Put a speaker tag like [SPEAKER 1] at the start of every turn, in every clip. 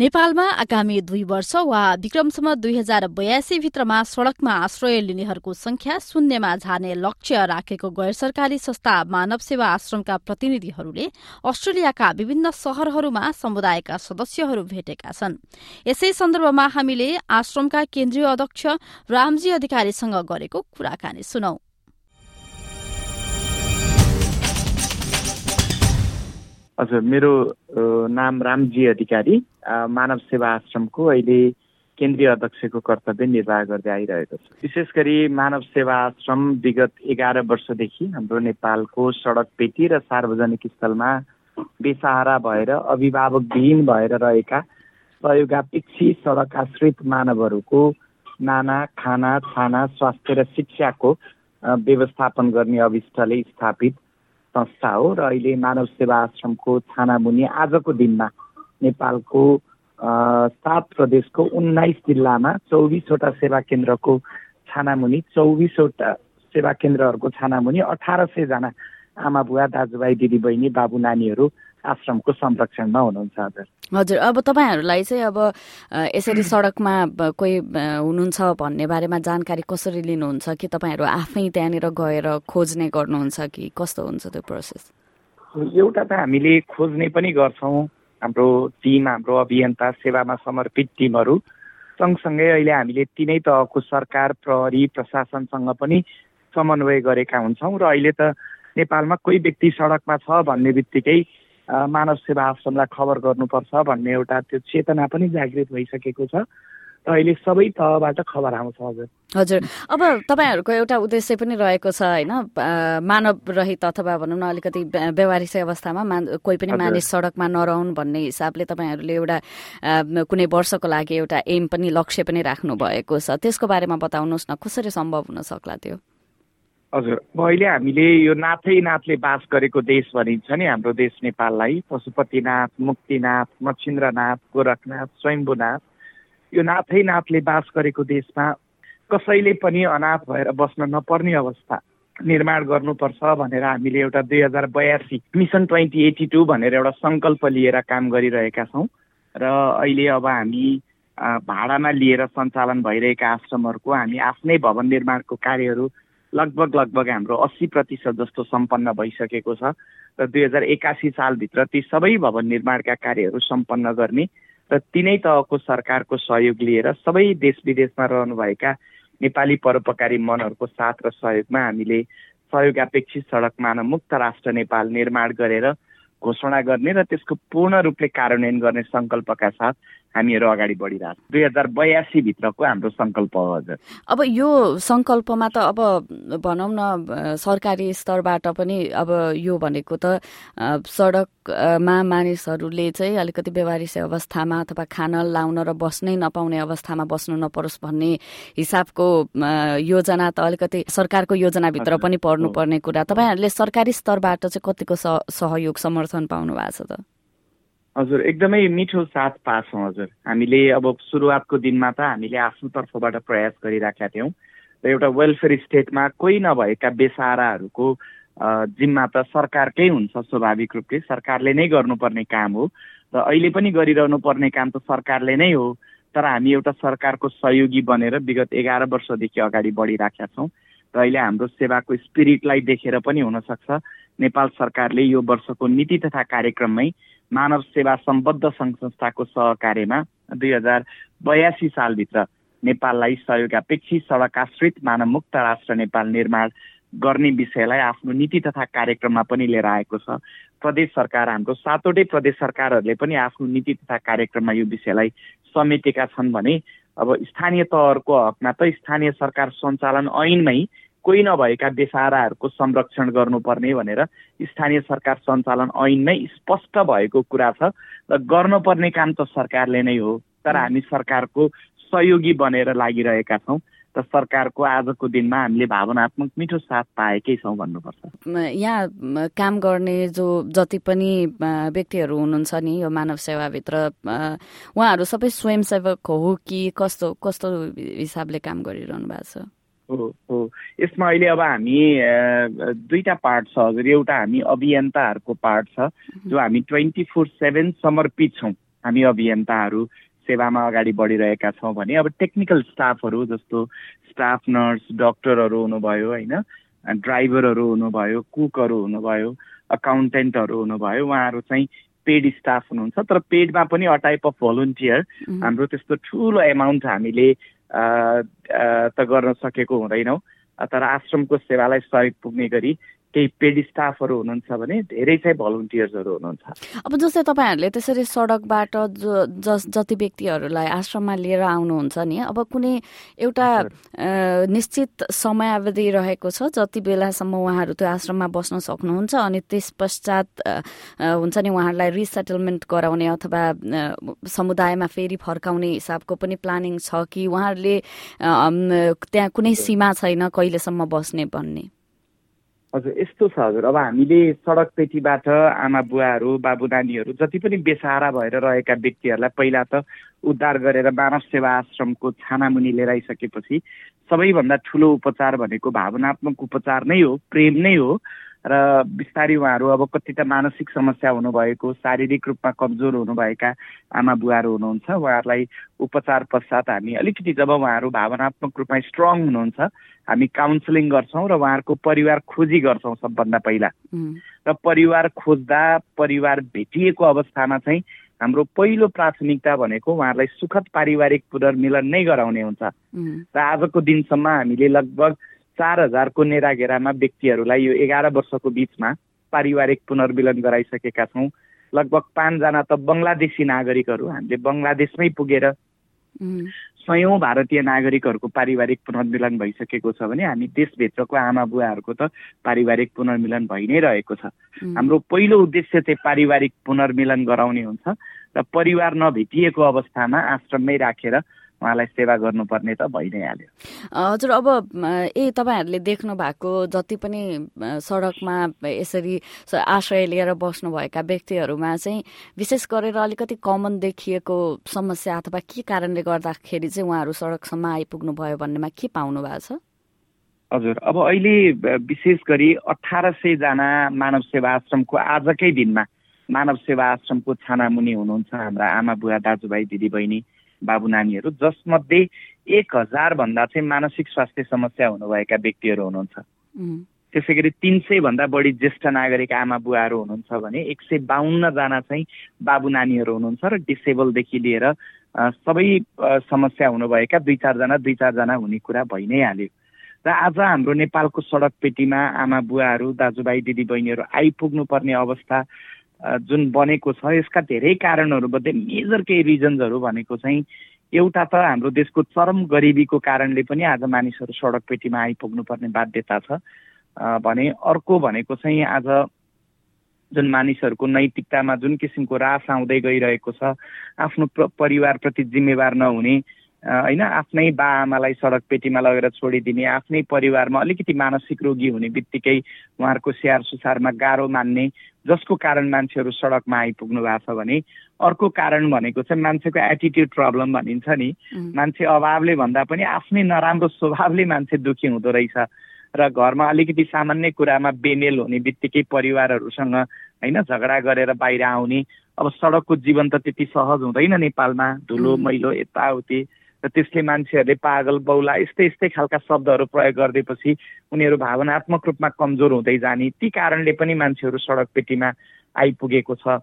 [SPEAKER 1] नेपालमा आगामी दुई वर्ष वा विक्रमसम्म दुई हजार बयासी भित्रमा सड़कमा आश्रय लिनेहरूको संख्या शून्यमा झार्ने लक्ष्य राखेको गैर सरकारी संस्था मानव सेवा आश्रमका प्रतिनिधिहरूले अस्ट्रेलियाका विभिन्न शहरहरूमा समुदायका सदस्यहरू भेटेका छन्। यसै सन्दर्भमा हामीले आश्रमका केन्द्रीय अध्यक्ष रामजी अधिकारीसँग गरेको कुराकानी सुनौ।
[SPEAKER 2] हजुर मेरो नाम रामजी अधिकारी मानव सेवा आश्रमको अहिले केन्द्रीय अध्यक्षको कर्तव्य निर्वाह गर्दै आइरहेको छ। विशेष गरी मानव सेवा आश्रम विगत एघार वर्षदेखि हाम्रो नेपालको सडक पेटी र सार्वजनिक स्थलमा बेसहारा भएर अभिभावकविहीन भएर रहेका सहयोगापेक्षी सडक आश्रित मानवहरूको नाना खाना छाना स्वास्थ्य र शिक्षाको व्यवस्थापन गर्ने अभिष्टले स्थापित संस्था हो र अहिले मानव सेवा आश्रमको छानामुनि आजको दिनमा नेपालको सात प्रदेशको उन्नाइस जिल्लामा चौबिसवटा सेवा केन्द्रको छानामुनि चौबिसवटा सेवा केन्द्रहरूको छानामुनि अठार सयजना आमा बुवा दाजुभाइ दिदीबहिनी बाबु नानीहरू आश्रमको संरक्षणमा हुनुहुन्छ हजुर।
[SPEAKER 1] हजुर अब तपाईँहरूलाई चाहिँ अब यसरी सडकमा कोही हुनुहुन्छ भन्ने बारेमा जानकारी कसरी लिनुहुन्छ? कि तपाईँहरू आफै त्यहाँनिर गएर खोज्ने गर्नुहुन्छ कि कस्तो हुन्छ त्यो प्रोसेस?
[SPEAKER 2] एउटा त हामीले खोज्ने पनि गर्छौँ। हाम्रो टिम हाम्रो अभियन्ता सेवामा समर्पित टिमहरू। सँगसँगै अहिले हामीले तिनै तहको सरकार प्रहरी प्रशासनसँग पनि समन्वय गरेका हुन्छौँ। र अहिले त नेपालमा कोही व्यक्ति सडकमा छ भन्ने बित्तिकै मानव सेवा आश्रमलाई खबर गर्नुपर्छ भन्ने एउटा त्यो चेतना पनि जागृत भइसकेको छ। र अहिले सबै तहबाट खबर आउँछ हजुर।
[SPEAKER 1] हजुर। अब तपाईँहरूको एउटा उद्देश्य पनि रहेको छ होइन? मानव रहित अथवा भनौँ न अलिकति व्यवहारिक अवस्थामा मान कोही पनि मानिस सडकमा नरहन् भन्ने हिसाबले तपाईँहरूले एउटा कुनै वर्षको लागि एउटा एम पनि लक्ष्य पनि राख्नु भएको छ। त्यसको बारेमा बताउनुहोस् न कसरी सम्भव हुन सक्ला त्यो?
[SPEAKER 2] हजुर अहिले हामीले यो नाथै नाथले बास गरेको देश भनिन्छ नि हाम्रो देश नेपाललाई पशुपतिनाथ मुक्तिनाथ मच्छिन्द्रनाथ गोरखनाथ स्वयम्भूनाथ। यो नाथै नाथले बास गरेको देशमा कसैले पनि अनाथ भएर बस्न नपर्ने अवस्था निर्माण गर्नुपर्छ भनेर हामीले एउटा दुई हजार बयासी मिसन ट्वेन्टी एटी टू भनेर एउटा सङ्कल्प लिएर काम गरिरहेका छौँ। र अहिले अब हामी भाडामा लिएर सञ्चालन भइरहेका आश्रमहरूको हामी आफ्नै भवन निर्माणको कार्यहरू लगभग लगभग हाम्रो अस्सी प्रतिशत जस्तो सम्पन्न भइसकेको छ र दुई हजार एकासी सालभित्र ती सबै भवन निर्माणका कार्यहरू सम्पन्न गर्ने र तिनै तहको सरकारको सहयोग लिएर सबै देश विदेशमा रहनुभएका नेपाली परोपकारी मनहरूको साथ र सहयोगमा हामीले सहयोग अपेक्षित सडक मानव मुक्त राष्ट्र नेपाल निर्माण गरेर घोषणा गर्ने र त्यसको पूर्ण रूपले कार्यान्वयन गर्ने सङ्कल्पका साथ हामीहरू अगाडि बढिरहेको दुई हजार बयासीभित्रको हाम्रो सङ्कल्प हो हजुर।
[SPEAKER 1] अब यो सङ्कल्पमा त अब भनौँ न सरकारी स्तरबाट पनि अब यो भनेको त सडकमा मानिसहरूले चाहिँ अलिकति व्यवहारिक अवस्थामा अथवा खान लाउन र बस्नै नपाउने अवस्थामा बस्नु नपरोस् भन्ने हिसाबको योजना त अलिकति सरकारको योजनाभित्र पनि पर्नुपर्ने कुरा। तपाईँहरूले सरकारी स्तरबाट चाहिँ कतिको सहयोग समर्थन पाउनु भएको छ त?
[SPEAKER 2] हजुर एकदमै मिठो साथ पाछौँ हजुर। हामीले अब सुरुवातको दिनमा त हामीले आफ्नो तर्फबाट प्रयास गरिराखेका थियौँ र एउटा वेलफेयर स्टेटमा कोही नभएका बेसाराहरूको जिम्मा त सरकारकै हुन्छ स्वाभाविक रूपले। सरकारले नै गर्नुपर्ने काम हो र अहिले पनि गरिरहनु पर्ने काम त सरकारले नै हो। तर हामी एउटा सरकारको सहयोगी बनेर विगत एघार वर्षदेखि अगाडि बढिराखेका छौँ र अहिले हाम्रो सेवाको स्पिरिटलाई देखेर पनि हुनसक्छ। नेपाल सरकारले यो वर्षको नीति तथा कार्यक्रममै मानव सेवा सम्बद्ध सङ्घ संस्थाको सहकार्यमा दुई हजार बयासी सालभित्र नेपाललाई सहयोग अपेक्षी सडक आश्रित मानवमुक्त राष्ट्र नेपाल निर्माण गर्ने विषयलाई आफ्नो नीति तथा कार्यक्रममा पनि लिएर आएको छ। प्रदेश सरकार हाम्रो सातवटै प्रदेश सरकारहरूले पनि आफ्नो नीति तथा कार्यक्रममा यो विषयलाई समेटेका छन् भने अब स्थानीय तहहरूको हकमा त स्थानीय सरकार सञ्चालन ऐनमै कोही नभएका बेसाराहरूको संरक्षण गर्नुपर्ने भनेर स्थानीय सरकार सञ्चालन ऐनमै स्पष्ट भएको कुरा छ र गर्नुपर्ने काम त सरकारले नै हो तर हामी सरकारको सहयोगी बनेर लागिरहेका छौँ त सरकारको आजको दिनमा हामीले भावनात्मक मिठो साथ पाएकै छौँ भन्नुपर्छ।
[SPEAKER 1] यहाँ काम गर्ने जो जति पनि व्यक्तिहरू हुनुहुन्छ नि यो मानव सेवाभित्र उहाँहरू सबै स्वयंसेवक हो कि कस्तो कस्तो हिसाबले काम गरिरहनु भएको छ?
[SPEAKER 2] हो यसमा अहिले अब हामी दुईवटा पार्ट छ हजुर। एउटा हामी अभियन्ताहरूको पार्ट छ जो हामी ट्वेन्टी फोर सेभेन समर्पित छौँ। हामी अभियन्ताहरू सेवामा अगाडि बढिरहेका छौँ भने अब टेक्निकल स्टाफहरू जस्तो स्टाफ नर्स डक्टरहरू हुनुभयो होइन? ड्राइभरहरू हुनुभयो कुकहरू हुनुभयो अकाउन्टेन्टहरू हुनुभयो। उहाँहरू चाहिँ पेड स्टाफ हुनुहुन्छ। तर पेडमा पनि अ टाइप अफ भोलिन्टियर हाम्रो त्यस्तो ठुलो एमाउन्ट हामीले त गर्न सकेको हुँदैनौँ तर आश्रमको सेवालाई सहयोग पुग्ने गरी केही पेड स्टाफहरू हुनुहुन्छ भने धेरै चाहिँ भलन्टियर्सहरू हुनुहुन्छ।
[SPEAKER 1] अब जस्तै तपाईँहरूले त्यसरी सडकबाट जस जति व्यक्तिहरूलाई आश्रममा लिएर आउनुहुन्छ नि अब कुनै एउटा निश्चित समयावधि रहेको छ जति बेलासम्म उहाँहरू त्यो आश्रममा बस्न सक्नुहुन्छ अनि त्यस पश्चात हुन्छ नि उहाँहरूलाई रिसेटलमेन्ट गराउने अथवा समुदायमा फेरि फर्काउने हिसाबको पनि प्लानिङ छ कि उहाँहरूले त्यहाँ कुनै सीमा छैन कहिलेसम्म बस्ने भन्ने?
[SPEAKER 2] हजुर यस्तो छ हजुर। अब हामीले सडक पेटीबाट आमा बुवाहरू बाबु नानीहरू जति पनि बेसहारा भएर रहेका व्यक्तिहरूलाई पहिला त उद्धार गरेर मानव सेवा आश्रमको छानामुनि लिएर आइसकेपछि सबैभन्दा ठुलो उपचार भनेको भावनात्मक उपचार नै हो प्रेम नै हो। र बिस्तारै उहाँहरू अब कति त मानसिक समस्या हुनुभएको शारीरिक रूपमा कमजोर हुनुभएका आमा बुवाहरू हुनुहुन्छ उहाँहरूलाई उपचार पश्चात हामी अलिकति जब उहाँहरू भावनात्मक रूपमा स्ट्रङ हुनुहुन्छ हामी काउन्सिलिङ गर्छौँ र उहाँहरूको परिवार खोजी गर्छौँ सबभन्दा पहिला। र परिवार खोज्दा परिवार भेटिएको अवस्थामा चाहिँ हाम्रो पहिलो प्राथमिकता भनेको उहाँहरूलाई सुखद पारिवारिक पुनर्मिलन नै गराउने हुन्छ। र आजको दिनसम्म हामीले लगभग चार हजारको नेराघेरामा व्यक्तिहरूलाई यो एघार वर्षको बिचमा पारिवारिक पुनर्मिलन गराइसकेका छौँ। लगभग पाँचजना त बङ्गलादेशी नागरिकहरू हामीले बङ्गलादेशमै पुगेर सयौँ भारतीय नागरिकहरूको पारिवारिक पुनर्मिलन भइसकेको छ भने हामी देशभित्रको आमा बुवाहरूको त पारिवारिक पुनर्मिलन भइ नै रहेको छ। हाम्रो पहिलो उद्देश्य चाहिँ पारिवारिक पुनर्मिलन गराउने हुन्छ र परिवार नभेटिएको अवस्थामा आश्रममै राखेर उहाँलाई सेवा गर्नुपर्ने त भइ नै हाल्यो
[SPEAKER 1] हजुर अब ए तपाईँहरूले देख्नु भएको जति पनि सडकमा यसरी आश्रय लिएर बस्नुभएका व्यक्तिहरूमा चाहिँ विशेष गरेर अलिकति कमन देखिएको समस्या अथवा के कारणले गर्दाखेरि चाहिँ उहाँहरू सडकसम्म आइपुग्नु भयो भन्नेमा के पाउनु भएको छ?
[SPEAKER 2] हजुर अब अहिले विशेष गरी अठार सयजना मानव सेवा आश्रमको आजकै दिनमा मानव सेवा आश्रमको छानामुनि हुनुहुन्छ हाम्रा आमा बुवा दाजुभाइ दिदीबहिनी। बाबु नानीहरू जसमध्ये एक हजारभन्दा चाहिँ मानसिक स्वास्थ्य समस्या हुनुभएका व्यक्तिहरू हुनुहुन्छ। त्यसै गरी तिन सयभन्दा बढी ज्येष्ठ नागरिक आमा बुवाहरू हुनुहुन्छ भने एक सय बाहन्नजना चाहिँ बाबु नानीहरू हुनुहुन्छ र डिसेबलदेखि लिएर सबै समस्या हुनुभएका दुई चारजना दुई चारजना हुने कुरा भइ नै हाल्यो। र आज हाम्रो नेपालको सडक पेटीमा आमा बुवाहरू दाजुभाइ दिदीबहिनीहरू आइपुग्नु पर्ने अवस्था जुन बनेको छ यसका धेरै कारणहरूमध्ये मेजर केही रिजन्सहरू भनेको चाहिँ एउटा त हाम्रो देशको चरम गरिबीको कारणले पनि आज मानिसहरू सडक पेटीमा आइपुग्नु पर्ने बाध्यता छ। भने अर्को भनेको चाहिँ आज जुन मानिसहरूको नैतिकतामा जुन किसिमको रास आउँदै गइरहेको छ आफ्नो परिवारप्रति जिम्मेवार नहुने होइन आफ्नै बा आमालाई सडक पेटीमा लगेर छोडिदिने आफ्नै परिवारमा अलिकति मानसिक रोगी हुने बित्तिकै उहाँहरूको स्याहार सुसारमा गाह्रो मान्ने जसको कारण मान्छेहरू सडकमा आइपुग्नु भएको छ भने अर्को कारण भनेको चाहिँ मान्छेको एटिट्युड प्रब्लम भनिन्छ नि। मान्छे अभावले भन्दा पनि आफ्नै नराम्रो स्वभावले मान्छे दुःखी हुँदो रहेछ। र घरमा अलिकति सामान्य कुरामा बेमेल हुने बित्तिकै परिवारहरूसँग होइन झगडा गरेर बाहिर आउने। अब सडकको जीवन त त्यति सहज हुँदैन नेपालमा। धुलो मैलो यताउति। र त्यसले मान्छेहरूले पागल बौला यस्तै यस्तै खालका शब्दहरू प्रयोग गरिदिएपछि उनीहरू भावनात्मक रूपमा कमजोर हुँदै जाने ती कारणले पनि मान्छेहरू सडक पेटीमा आइपुगेको छ।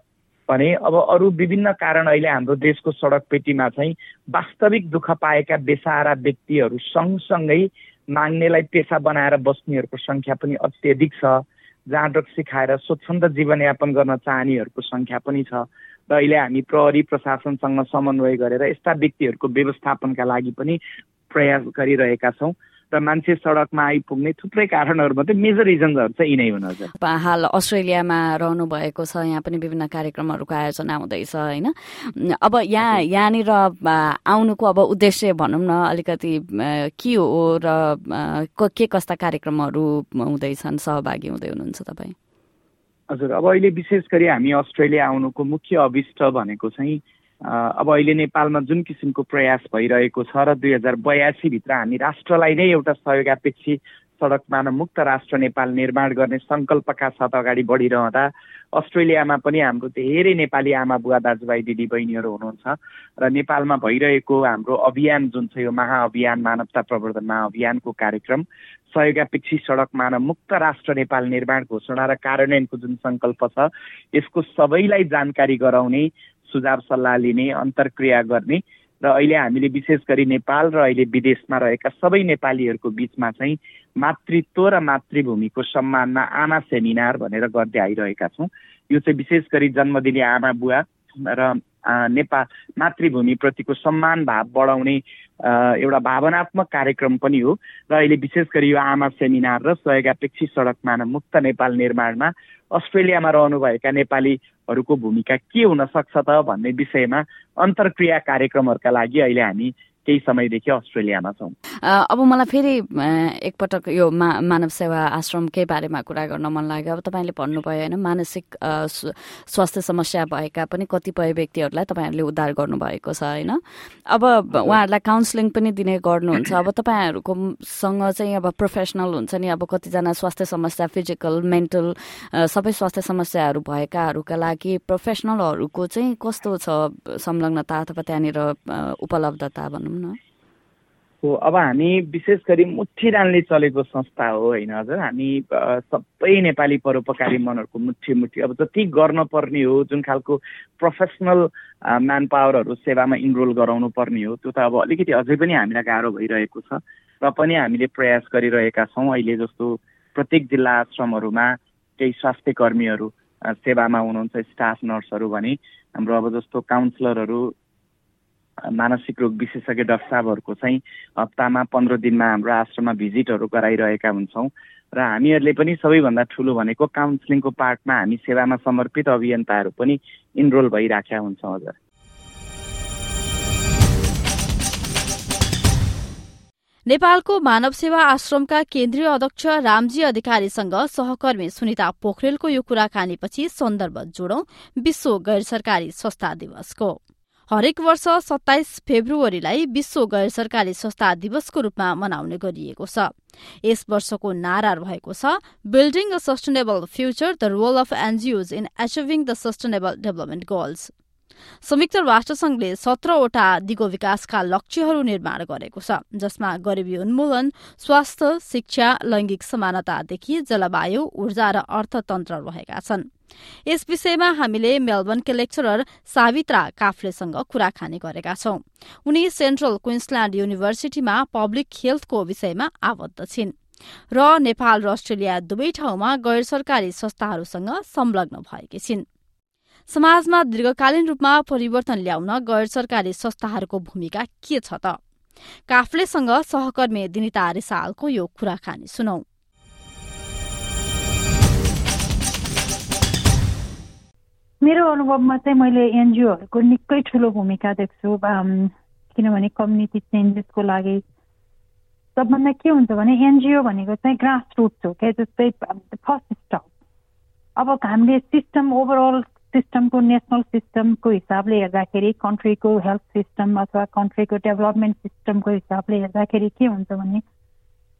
[SPEAKER 2] भने अब अरू विभिन्न कारण अहिले हाम्रो देशको सडक पेटीमा चाहिँ वास्तविक दुःख पाएका बेसारा व्यक्तिहरू सँगसँगै माग्नेलाई पेसा बनाएर बस्नेहरूको सङ्ख्या पनि अत्यधिक छ। जहाँ ड्रग्स खाएर स्वच्छन्द जीवनयापन गर्न चाहनेहरूको सङ्ख्या पनि छ। र अहिले हामी प्रहरी प्रशासनसँग समन्वय गरेर यस्ता व्यक्तिहरूको व्यवस्थापनका लागि पनि प्रयास गरिरहेका छौँ। र मान्छे सडकमा आइपुग्ने थुप्रै कारणहरू मात्रै मेजर रिजन्सहरू चाहिँ यिनै हुन् हजुर।
[SPEAKER 1] हाल अस्ट्रेलियामा रहनु भएको छ यहाँ पनि विभिन्न कार्यक्रमहरूको आयोजना हुँदैछ होइन? अब यहाँ यहाँनिर आउनुको अब उद्देश्य भनौँ न अलिकति के हो र के कस्ता कार्यक्रमहरू हुँदैछन् सहभागी हुँदै हुनुहुन्छ तपाईँ?
[SPEAKER 2] हजुर अब अहिले विशेष गरी हामी अस्ट्रेलिया आउनुको मुख्य अभिष्ट भनेको चाहिँ अब अहिले नेपालमा जुन किसिमको प्रयास भइरहेको छ र दुई हजार बयासीभित्र हामी राष्ट्रलाई नै एउटा सहयोगापेक्षी सडक मानव मुक्त राष्ट्र नेपाल निर्माण गर्ने सङ्कल्पका साथ अगाडि बढिरहँदा अस्ट्रेलियामा पनि हाम्रो धेरै नेपाली आमा बुवा दाजुभाइ दिदी बहिनीहरू हुनुहुन्छ र नेपालमा भइरहेको हाम्रो अभियान जुन छ यो महाअभियान मानवता प्रवर्धन महाअभियानको कार्यक्रम सहयोगापेक्षी सडक मानव मुक्त राष्ट्र नेपाल निर्माण घोषणा र कार्यान्वयनको जुन सङ्कल्प छ यसको सबैलाई जानकारी गराउने सुझाव सल्लाह लिने अन्तर्क्रिया गर्ने र अहिले हामीले विशेष गरी नेपाल र अहिले विदेशमा रहेका सबै नेपालीहरूको बिचमा चाहिँ मातृत्व र मातृभूमिको सम्मानमा आमा सेमिनार भनेर गर्दै आइरहेका छौँ। यो चाहिँ विशेष गरी जन्मदिने आमा बुवा र नेपाल मातृभूमिप्रतिको सम्मान भाव बढाउने एउटा भावनात्मक कार्यक्रम पनि हो। र अहिले विशेष गरी यो आमा सेमिनार र सहयोगापेक्षी सडक मानव मुक्त नेपाल निर्माणमा अस्ट्रेलियामा रहनुभएका नेपालीहरूको भूमिका के हुन सक्छ त भन्ने विषयमा अन्तर्क्रिया कार्यक्रमहरूका लागि अहिले हामी केही समयदेखि अस्ट्रेलियामा छौँ।
[SPEAKER 1] अब मलाई फेरि एकपटक यो मा मानव सेवा आश्रमकै बारेमा कुरा गर्न मन लाग्यो। अब तपाईँले भन्नुभयो होइन मानसिक स्वास्थ्य समस्या भएका पनि कतिपय व्यक्तिहरूलाई तपाईँहरूले उद्धार गर्नुभएको छ होइन? अब उहाँहरूलाई काउन्सिलिङ पनि दिने गर्नुहुन्छ। अब तपाईँहरूको सँग चाहिँ अब प्रोफेसनल हुन्छ नि अब कतिजना स्वास्थ्य समस्या फिजिकल मेन्टल सबै स्वास्थ्य समस्याहरू भएकाहरूका लागि प्रोफेसनलहरूको चाहिँ कस्तो छ संलग्नता अथवा त्यहाँनिर उपलब्धता भनौँ न?
[SPEAKER 2] हो अब हामी विशेष गरी मुठीदानले चलेको संस्था हो होइन हजुर। हामी सबै नेपाली परोपकारी मनहरूको मुठी मुठी। अब जति गर्न पर्ने हो जुन खालको प्रोफेसनल म्यान पावरहरू सेवामा इनरोल गराउनु पर्ने हो त्यो त अब अलिकति अझै पनि हामीलाई गाह्रो भइरहेको छ। र पनि हामीले प्रयास गरिरहेका छौँ अहिले जस्तो प्रत्येक जिल्ला आश्रमहरूमा केही स्वास्थ्य कर्मीहरू सेवामा हुनुहुन्छ स्टाफ नर्सहरू भने हाम्रो अब जस्तो काउन्सिलरहरू मानसिक रोग विशेषज्ञ डाक्टर साहबहरूको चाहिँ हप्तामा पन्ध्र दिनमा हाम्रो आश्रममा भिजिटहरू गराइरहेका हुन्छौँ। र हामीहरूले पनि सबैभन्दा ठुलो भनेको काउन्सिलिङको पार्टमा हामी सेवामा समर्पित अभियन्ताहरू पनि इनरोल भइराखेका हुन्छौँ हजुर।
[SPEAKER 3] नेपालको मानव सेवा आश्रमका केन्द्रीय अध्यक्ष रामजी अधिकारीसँग सहकर्मी सुनिता पोखरेलको यो कुराकानीपछि सन्दर्भ जोडौं। विश्व गैर सरकारी संस्था दिवसको। हरेक वर्ष सत्ताइस फेब्रुअरीलाई विश्व गैर सरकारी संस्था दिवसको रूपमा मनाउने गरिएको छ। यस वर्षको नारा रहेको छ building a sustainable future the role of NGOs in achieving the sustainable development goals संयुक्त राष्ट्रसंघले सत्रवटा दिगो विकासका लक्ष्यहरू निर्माण गरेको छ जसमा गरिबी उन्मूलन स्वास्थ्य शिक्षा लैंगिक समानतादेखि जलवायु ऊर्जा र अर्थतन्त्र रहेका छन्। यस विषयमा हामीले मेलबर्नका लेक्चरर सावित्रा काफ्लेसँग कुराकानी गरेका छौं। उनी सेन्ट्रल क्विन्सल्याण्ड युनिभर्सिटीमा पब्लिक हेल्थको विषयमा आबद्ध छिन् र नेपाल र अस्ट्रेलिया दुवै ठाउँमा गैर सरकारी संस्थाहरूसँग संलग्न भएकी छिन्। समाजमा दीर्घकालीन रूपमा परिवर्तन ल्याउन गैर सरकारी संस्थाहरूको भूमिका के छ त? काफ्लेसँग सहकर्मी दिनिता रिसालको यो कुराकानी सुनौ।
[SPEAKER 4] मेरो अनुभवमा चाहिँ मैले एनजिओहरूको निकै ठुलो भूमिका देख्छु किनभने कम्युनिटी चेन्जेसको लागि। सबभन्दा के हुन्छ भने एनजिओ भनेको चाहिँ ग्रास रुट्स हो क्या जस्तै फर्स्ट स्टप। अब हामीले सिस्टम ओभरअल सिस्टमको नेसनल सिस्टमको हिसाबले हेर्दाखेरि कन्ट्रीको हेल्थ सिस्टम अथवा कन्ट्रीको डेभलपमेन्ट सिस्टमको हिसाबले हेर्दाखेरि के हुन्छ भने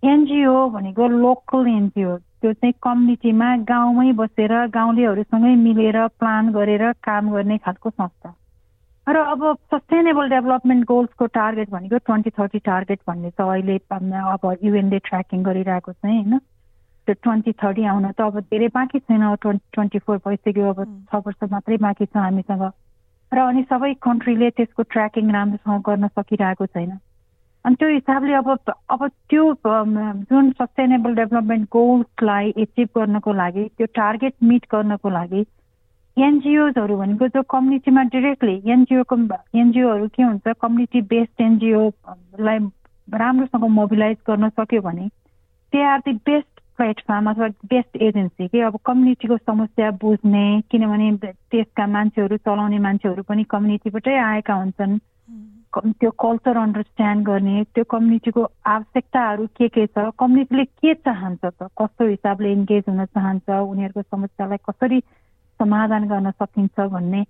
[SPEAKER 4] एनजिओ भनेको लोकल एनजिओ त्यो चाहिँ कम्युनिटीमा गाउँमै बसेर गाउँलेहरूसँगै मिलेर प्लान गरेर काम गर्ने खालको संस्था। र अब सस्टेनेबल डेभलपमेन्ट गोल्सको टार्गेट भनेको ट्वेन्टी थर्टी टार्गेट भन्ने छ अहिले अब युएनले ट्र्याकिङ गरिरहेको चाहिँ होइन? त्यो ट्वेन्टी थर्टी आउन त अब धेरै बाँकी छैन। ट्वेन्टी ट्वेन्टी फोर भइसक्यो। अब छ वर्ष मात्रै बाँकी छ हामीसँग। र अनि सबै कन्ट्रीले त्यसको ट्र्याकिङ राम्रोसँग गर्न सकिरहेको छैन। अनि त्यो हिसाबले अब अब त्यो जुन सस्टेनेबल डेभलपमेन्ट गोल्सलाई एचिभ गर्नको लागि त्यो टार्गेट मिट गर्नको लागि एनजिओजहरू भनेको जो कम्युनिटीमा डिरेक्टली एनजिओको एनजिओहरू के हुन्छ कम्युनिटी बेस्ड एनजिओलाई राम्रोसँग मोबिलाइज गर्न सक्यो भने they are the best platform अथवा बेस्ट एजेन्सी कि अब कम्युनिटीको समस्या बुझ्ने किनभने त्यसका मान्छेहरू चलाउने मान्छेहरू पनि कम्युनिटीबाटै आएका हुन्छन् त्यो कल्चर अन्डरस्ट्यान्ड गर्ने त्यो कम्युनिटीको आवश्यकताहरू के के छ कम्युनिटीले के चाहन्छ त कस्तो हिसाबले इन्गेज हुन चाहन्छ उनीहरूको समस्यालाई कसरी समाधान गर्न सकिन्छ भन्ने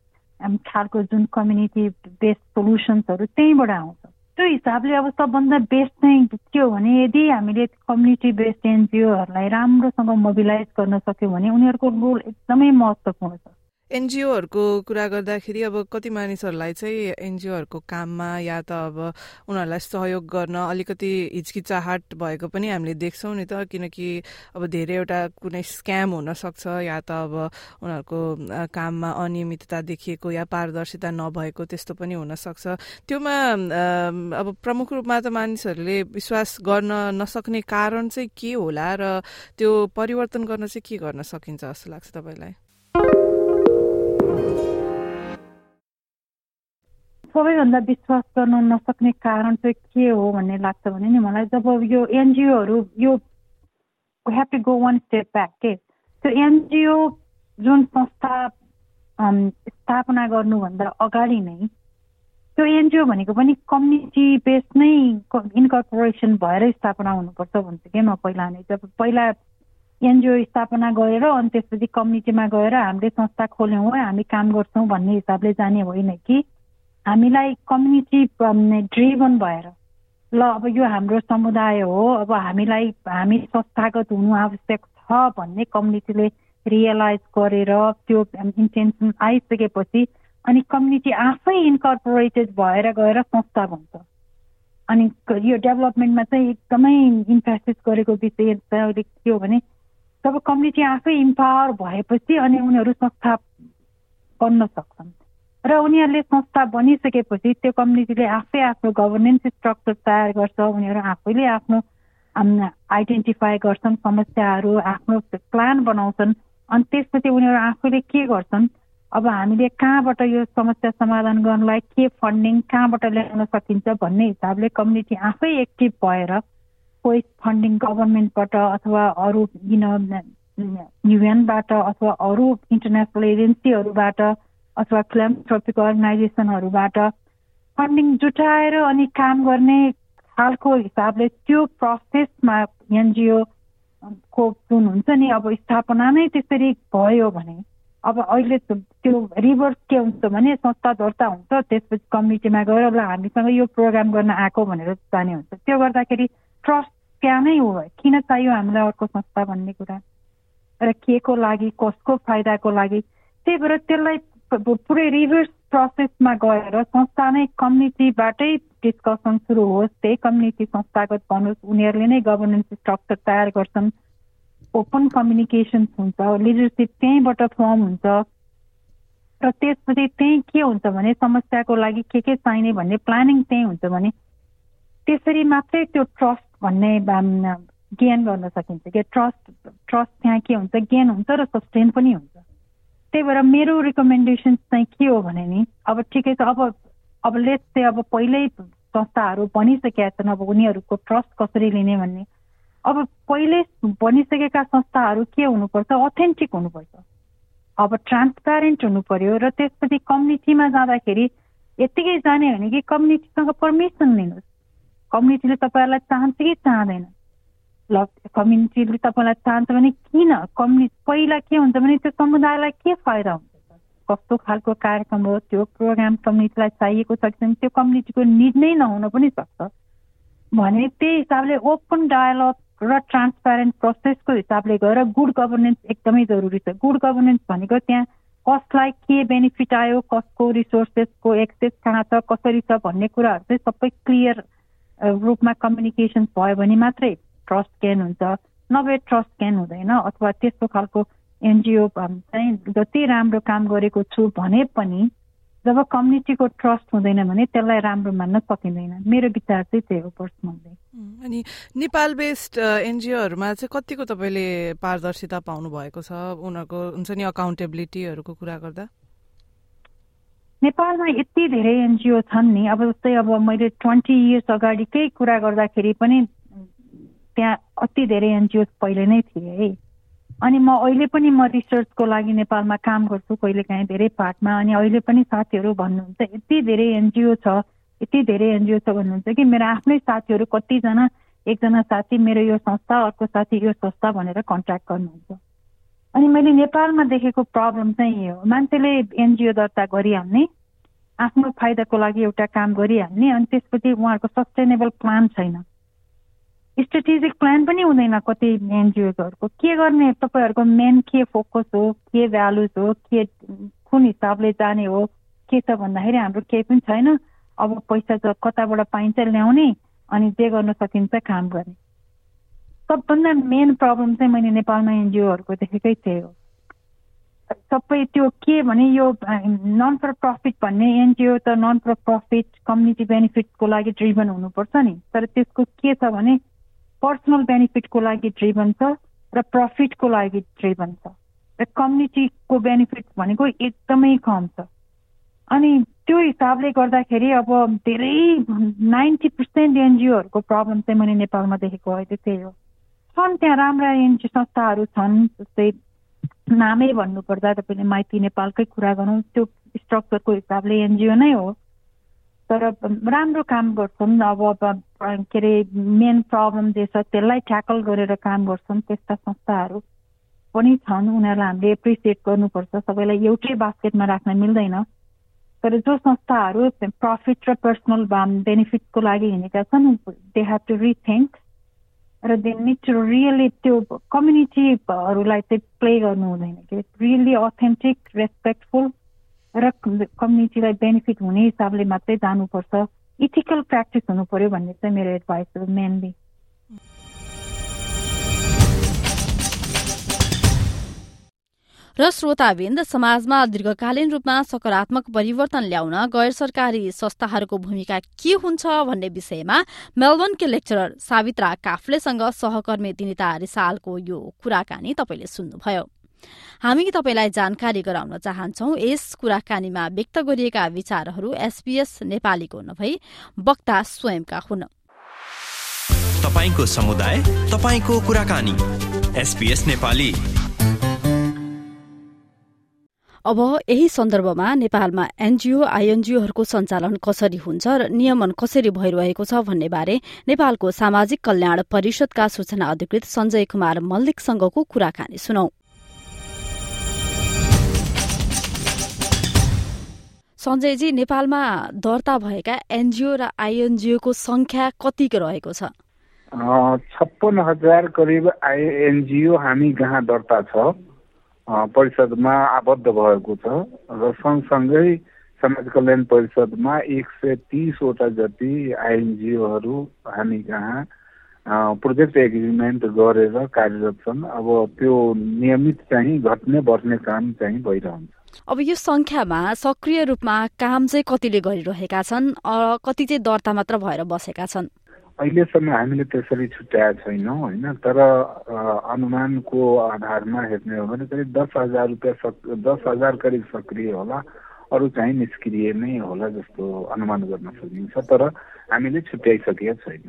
[SPEAKER 4] खालको जुन कम्युनिटी बेस्ड सोल्युसन्सहरू त्यहीँबाट आउँछ त्यो हिसाबले अब सबभन्दा बेस्ट चाहिँ के हो भने यदि हामीले कम्युनिटी बेस्ड एनजिओहरूलाई राम्रोसँग मोबिलाइज गर्न सक्यौँ भने उनीहरूको रोल एकदमै महत्त्वपूर्ण छ।
[SPEAKER 5] एनजिओहरूको कुरा गर्दाखेरि अब कति मानिसहरूलाई चाहिँ एनजिओहरूको काममा या त अब उनीहरूलाई सहयोग गर्न अलिकति हिचकिचाहट भएको पनि हामीले देख्छौँ नि त किनकि अब धेरैवटा कुनै स्क्याम हुनसक्छ या त अब उनीहरूको काममा अनियमितता देखिएको या पारदर्शिता नभएको त्यस्तो पनि हुनसक्छ। त्योमा अब प्रमुख रूपमा त मानिसहरूले विश्वास गर्न नसक्ने कारण चाहिँ के होला र त्यो परिवर्तन गर्न चाहिँ के गर्न सकिन्छ जस्तो लाग्छ तपाईँलाई?
[SPEAKER 4] सबैभन्दा विश्वास गर्न नसक्ने कारण चाहिँ के हो भन्ने लाग्छ भने नि मलाई जब यो एनजिओहरू यो have to go one step back के? त्यो एनजिओ जुन संस्था स्थापना गर्नुभन्दा अगाडि नै त्यो एनजिओ भनेको पनि कम्युनिटी बेस नै इन्कर्पोरेसन भएर स्थापना हुनुपर्छ भन्छु कि म पहिला नै। जब पहिला एनजिओ स्थापना गरेर अनि त्यसपछि कम्युनिटीमा गएर हामीले संस्था खोल्यौँ हामी काम गर्छौँ भन्ने हिसाबले जाने होइन कि। हामीलाई कम्युनिटी ड्रिभन भएर। ल अब यो हाम्रो समुदाय हो अब हामीलाई हामी संस्थागत हुनु आवश्यक छ भन्ने कम्युनिटीले रियलाइज गरेर त्यो इन्टेन्सन आइसकेपछि अनि कम्युनिटी आफै इन्कर्पोरेटेड भएर गएर संस्था बन्छ। अनि यो डेभलपमेन्टमा चाहिँ एकदमै इन्फेसिस गरेको विषय अहिले के हो भने जब कम्युनिटी आफै इम्पावर भएपछि अनि उनीहरू संस्था बन्न सक्छन्। र उनीहरूले संस्था बनिसकेपछि त्यो कम्युनिटीले आफै आफ्नो गभर्नेन्स स्ट्रक्चर तयार गर्छ उनीहरू आफैले आफ्नो आइडेन्टिफाई गर्छन् समस्याहरू आफ्नो प्लान बनाउँछन्। अनि त्यसपछि उनीहरू आफैले के गर्छन्? अब हामीले कहाँबाट यो समस्या समाधान गर्नलाई के फन्डिङ कहाँबाट ल्याउन सकिन्छ भन्ने हिसाबले कम्युनिटी आफै एक्टिभ भएर कोही फन्डिङ गभर्मेन्टबाट अथवा अरू किन युएनबाट अथवा अरू इन्टरनेसनल एजेन्सीहरूबाट अथवा फिलान्थ्रोपिक अर्गनाइजेसनहरूबाट फन्डिङ जुटाएर अनि काम गर्ने खालको हिसाबले त्यो प्रोसेसमा एनजिओ को जुन हुन्छ नि अब स्थापना नै त्यसरी भयो भने अब अहिले त्यो रिभर्स के हुन्छ भने संस्था दर्ता हुन्छ त्यसपछि कमिटीमा गएर ल हामीसँग यो प्रोग्राम गर्न आएको भनेर जाने हुन्छ। त्यो गर्दाखेरि ट्रस्ट त्यहाँ नै हो। किन चाहियो हामीलाई अर्को संस्था भन्ने कुरा? र के को लागि कसको फाइदाको लागि? त्यही भएर त्यसलाई पुरै रिभर्स प्रोसेसमा गएर संस्था नै कम्युनिटीबाटै डिस्कसन सुरु होस् त्यही कम्युनिटी संस्थागत बनोस् उनीहरूले नै गभर्नेन्स स्ट्रक्चर तयार गर्छन्। ओपन कम्युनिकेसन्स हुन्छ लिडरसिप त्यहीँबाट फर्म हुन्छ। र त्यसपछि त्यहीँ के हुन्छ भने समस्याको लागि के के चाहिने भन्ने प्लानिङ त्यहीँ हुन्छ भने त्यसरी मात्रै त्यो ट्रस्ट भन्ने गेन गर्न सकिन्छ। कि ट्रस्ट ट्रस्ट त्यहाँ के हुन्छ? गेन हुन्छ र सस्टेन पनि हुन्छ। त्यही भएर मेरो रिकमेन्डेसन चाहिँ के हो भने नि अब ठिकै छ अब अब लेट चाहिँ अब पहिल्यै संस्थाहरू बनिसकेका छन् अब उनीहरूको ट्रस्ट कसरी लिने भन्ने। अब पहिल्यै बनिसकेका संस्थाहरू के हुनुपर्छ? अथेन्टिक हुनुपर्छ। अब ट्रान्सप्यारेन्ट हुनु पर्यो र त्यसपछि कम्युनिटीमा जाँदाखेरि यत्तिकै जाने भने कि कम्युनिटीसँग पर्मिसन लिनुहोस्। कम्युनिटीले तपाईँहरूलाई चाहन्छ कि चाहँदैन। ल कम्युनिटीले तपाईँलाई चाहन्छ भने किन? कम्युनिटी पहिला के हुन्छ भने त्यो समुदायलाई के फाइदा हुन्छ? कस्तो खालको कार्यक्रम हो? त्यो प्रोग्राम कम्युनिटीलाई चाहिएको छ कि त्यो कम्युनिटीको निड नै नहुन पनि सक्छ। भने त्यही हिसाबले ओपन डायलग र ट्रान्सप्यारेन्ट प्रोसेसको हिसाबले गएर गुड गभर्नेन्स एकदमै जरुरी छ। गुड गभर्नेन्स भनेको त्यहाँ कसलाई के बेनिफिट आयो कसको रिसोर्सेसको एक्सेस कहाँ छ कसरी छ भन्ने कुराहरू चाहिँ सबै क्लियर रूपमा कम्युनिकेसन भयो भने मात्रै। ट्रस्ट गेन हुन्छ नभए ट्रस्ट गेन हुँदैन अथवा त्यस्तो खालको एनजिओ चाहिँ जति राम्रो काम गरेको छु भने पनि जब कम्युनिटीको ट्रस्ट हुँदैन भने त्यसलाई राम्रो मान्न सकिँदैन। मेरो विचार चाहिँ त्यही हो पर्सनली
[SPEAKER 5] अनि नेपाल बेस्ड एनजिओहरूमा चाहिँ कतिको तपाईँले पारदर्शिता पाउनु भएको छ? उनीहरूको हुन्छ नि अकाउन्टेबिलिटीहरूको कुरा गर्दा?
[SPEAKER 4] नेपालमा यति धेरै एनजिओ छन् नि अब जस्तै अब मैले ट्वेन्टी इयर्स अगाडिकै कुरा गर्दाखेरि पनि त्यहाँ अति धेरै एनजिओ पहिले नै थिए है। अनि म अहिले पनि म रिसर्चको लागि नेपालमा काम गर्छु कहिलेकाहीँ धेरै पार्टमा अनि अहिले पनि साथीहरू भन्नुहुन्छ यति धेरै एनजिओ छ यति धेरै एनजिओ छ भन्नुहुन्छ कि मेरो आफ्नै साथीहरू कतिजना एकजना साथी मेरो यो संस्था अर्को साथी यो संस्था भनेर कन्ट्याक्ट गर्नुहुन्छ। अनि मैले नेपालमा देखेको प्रब्लम चाहिँ यो हो। मान्छेले एनजिओ दर्ता गरिहाल्ने आफ्नो फाइदाको लागि एउटा काम गरिहाल्ने अनि त्यसपछि उहाँहरूको सस्टेनेबल प्लान छैन। स्ट्रेटेजिक प्लान पनि हुँदैन कति एनजिओहरूको के गर्ने? तपाईँहरूको मेन के फोकस हो? के भ्यालुज हो? के कुन हिसाबले जाने हो? के छ भन्दाखेरि हाम्रो केही पनि छैन। अब पैसा कताबाट पाइन्छ ल्याउने अनि जे गर्न सकिन्छ काम गर्ने। सबभन्दा मेन प्रब्लम चाहिँ मैले नेपालमा एनजिओहरूको देखेकै थिएँ हो। सबै त्यो के भने यो नन फर प्रफिट भन्ने एनजिओ त नन फर प्रफिट कम्युनिटी बेनिफिटको लागि ड्रिभन हुनुपर्छ नि। तर त्यसको के छ भने पर्सनल बेनिफिटको लागि ड्रिभन छ र प्रफिटको लागि ड्रिभन छ. र कम्युनिटीको बेनिफिट भनेको एकदमै कम छ. अनि त्यो हिसाबले गर्दाखेरि अब धेरै नाइन्टी पर्सेन्ट एनजिओहरूको प्रब्लम चाहिँ मैले नेपालमा देखेको अहिले त्यही हो। छन् त्यहाँ राम्रा एनजिओ संस्थाहरू छन् जस्तै नामै भन्नुपर्दा तपाईँले माइती नेपालकै कुरा गरौँ त्यो स्ट्रक्चरको हिसाबले एनजिओ नै हो। तर राम्रो काम गर्छन् अब के अरे मेन प्रब्लम जे छ त्यसलाई ट्याकल गरेर काम गर्छन् त्यस्ता संस्थाहरू पनि छन्। उनीहरूलाई हामीले एप्रिसिएट गर्नुपर्छ। सबैलाई एउटै बास्केटमा राख्न मिल्दैन। तर जो संस्थाहरू प्रफिट र पर्सनल बेनिफिटको लागि हिँडेका छन् दे हेभ टु रिथिङ्क र दे निड टु रियली त्यो कम्युनिटीहरूलाई चाहिँ प्ले गर्नु हुँदैन। कि रियली अथेन्टिक रेस्पेक्टफुल र कम्युनिटीलाई बेनिफिट हुने हिसाबले मात्रै जानुपर्छ। इथिकल प्र्याक्टिस हुनु पर्यो भन्ने चाहिँ मेरो एडभाइस हो मेनली
[SPEAKER 3] र श्रोताविन्द समाजमा दीर्घकालीन रूपमा सकारात्मक परिवर्तन ल्याउन गैर सरकारी संस्थाहरूको भूमिका के हुन्छ भन्ने विषयमा मेलबर्नके लेक्चरर सावित्रा काफ्लेसँग सहकर्मी दिनिता रिसालको यो कुराकानी तपाईँले सुन्नुभयो। हामी तपाईँलाई जानकारी गराउन चाहन्छौ। यस कुराकानीमा व्यक्त गरिएका विचारहरू एसपीएस नेपालीको नभई वक्ता स्वयंका हुन्।
[SPEAKER 6] समुदाय कुराकानी एसपीएस नेपाली।
[SPEAKER 1] अब यही सन्दर्भमा नेपालमा एनजिओ आइएनजिओहरूको सञ्चालन कसरी हुन्छ र नियमन कसरी भइरहेको छ भन्ने बारे नेपालको सामाजिक कल्याण परिषदका सूचना अधिकृत सञ्जय कुमार मल्लिकसँगको कुराकानी सुनौ। सञ्जयजी नेपालमा दर्ता भएका एनजिओ र आइएनजिओको संख्या कति रहेको छ?
[SPEAKER 7] छप्पन्न हजार करिब आइएनजिओ हामी कहाँ दर्ता छ। परिषदमा आबद्ध भएको छ र सँगसँगै समाज कल्याण परिषदमा एक सय तिसवटा जति आइएनजिओहरू हामी कहाँ प्रोजेक्ट एग्रिमेन्ट गरेर कार्यरत छन्। अब त्यो नियमित चाहिँ घट्ने बढ्ने काम चाहिँ भइरहन्छ।
[SPEAKER 1] अब यो सङ्ख्यामा सक्रिय रूपमा काम चाहिँ कतिले गरिरहेका छन् कति चाहिँ दर्ता मात्र भएर बसेका छन्?
[SPEAKER 7] अहिलेसम्म हामीले त्यसरी छुट्याएको छैनौँ होइन? तर अनुमानको आधारमा हेर्ने हो भने करिब दस हजार रुपियाँ सक दस हजार करिब सक्रिय होला। अरू चाहिँ निष्क्रिय नै होला जस्तो अनुमान गर्न सकिन्छ तर हामीले छुट्याइसकेका छैन।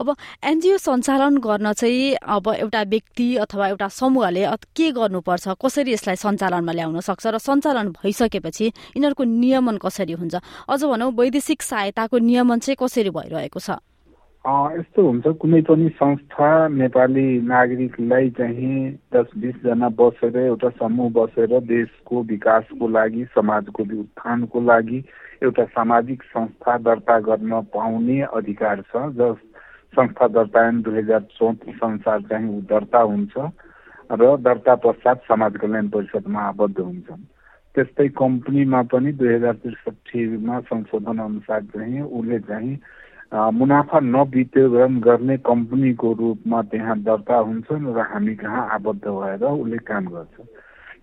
[SPEAKER 1] अब एनजिओ सञ्चालन गर्न चाहिँ अब एउटा व्यक्ति अथवा एउटा समूहले के गर्नुपर्छ? कसरी यसलाई सञ्चालनमा ल्याउन सक्छ? र सञ्चालन भइसकेपछि यिनीहरूको नियमन कसरी हुन्छ? अझ भनौँ वैदेशिक सहायताको नियमन चाहिँ कसरी भइरहेको छ?
[SPEAKER 7] यस्तो हुन्छ कुनै पनि संस्था नेपाली नागरिकलाई चाहिँ दस बिसजना बसेर एउटा समूह बसेर देशको विकासको लागि समाजको उत्थानको लागि एउटा सामाजिक संस्था दर्ता गर्न पाउने अधिकार छ जस संस्था दर्ता ऐन दुई हजार चौतिस अनुसार चाहिँ ऊ दर्ता हुन्छ र दर्ता पश्चात समाज कल्याण परिषदमा आबद्ध हुन्छ त्यस्तै कम्पनीमा पनि दुई हजार त्रिसठीमा संशोधन अनुसार चाहिँ उसले चाहिँ मुनाफा नवितरण गर्ने कम्पनीको रूपमा त्यहाँ दर्ता हुन्छन् र हामी कहाँ आबद्ध भएर उसले काम गर्छ।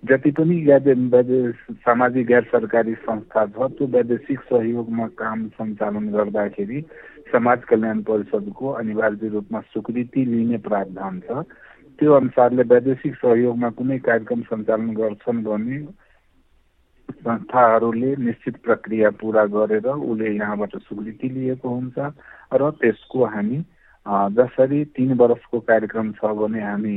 [SPEAKER 7] जति पनि सामाजिक गैर सरकारी संस्था छ त्यो वैदेशिक सहयोगमा काम सञ्चालन गर्दाखेरि समाज कल्याण परिषदको अनिवार्य रूपमा स्वीकृति लिने प्रावधान छ। त्यो अनुसारले वैदेशिक सहयोगमा कुनै कार्यक्रम सञ्चालन गर्छन् भने संस्थाहरूले निश्चित प्रक्रिया पुरा गरेर उसले यहाँबाट स्वीकृति लिएको हुन्छ र त्यसको हामी जसरी तिन वर्षको कार्यक्रम छ भने हामी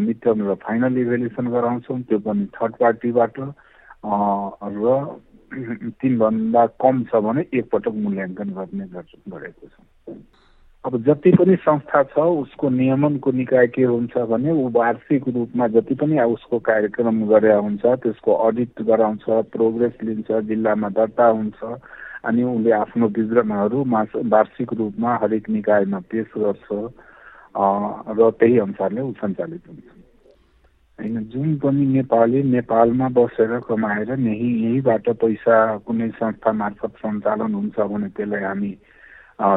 [SPEAKER 7] मिड र फाइनल इभ्यालुएसन गराउँछौँ त्यो पनि थर्ड पार्टीबाट र तिनभन्दा कम छ भने एकपटक मूल्याङ्कन गर्ने गरेको छ। अब जति पनि संस्था छ उसको नियमनको निकाय के हुन्छ भने ऊ वार्षिक रूपमा जति पनि उसको कार्यक्रम गरे हुन्छ त्यसको अडिट गराउँछ प्रोग्रेस लिन्छ जिल्लामा दर्ता हुन्छ अनि उसले आफ्नो विवरणहरू मास वार्षिक रूपमा हरेक निकायमा पेस गर्छ र त्यही अनुसारले ऊ सञ्चालित हुन्छ। होइन जुन पनि नेपाली नेपालमा बसेर कमाएर यही यहीँबाट पैसा कुनै संस्था मार्फत सञ्चालन हुन्छ भने त्यसलाई हामी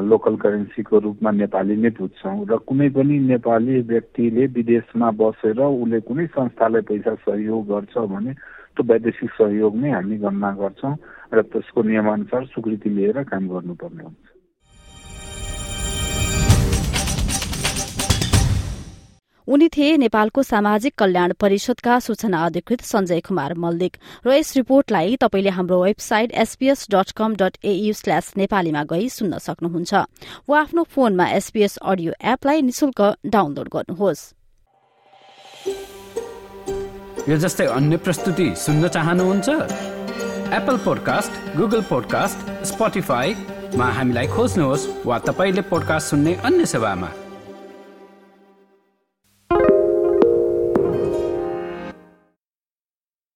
[SPEAKER 7] लोकल करेन्सीको रूपमा नेपाली नै बुझ्छौँ र कुनै पनि नेपाली व्यक्तिले विदेशमा बसेर उसले कुनै संस्थालाई पैसा सहयोग गर्छ भने त्यो वैदेशिक सहयोग नै हामी गणना गर्छौँ र त्यसको नियमअनुसार स्वीकृति लिएर काम गर्नुपर्ने हुन्छ।
[SPEAKER 3] उनी थिए नेपालको सामाजिक कल्याण परिषदका सूचना अधिकृत सञ्जय कुमार मल्लिक र यस रिपोर्टलाई तपाईँले हाम्रो website SPS dot com dot AU slash नेपालीमा गई सुन्न सक्नुहुन्छ। वा आफ्नो फोनमा एसपीएस अडियो एपलाई निशुल्क डाउनलोड गर्नुहोस्।
[SPEAKER 8] यो जस्तै अन्य प्रस्तुति सुन्न चाहनुहुन्छ? एप्पल पोडकास्ट गुगल पोडकास्ट स्पोटिफाईमा हामीलाई खोज्नुहोस् वा तपाईँले पोडकास्ट सुन्ने अन्य सेवामा।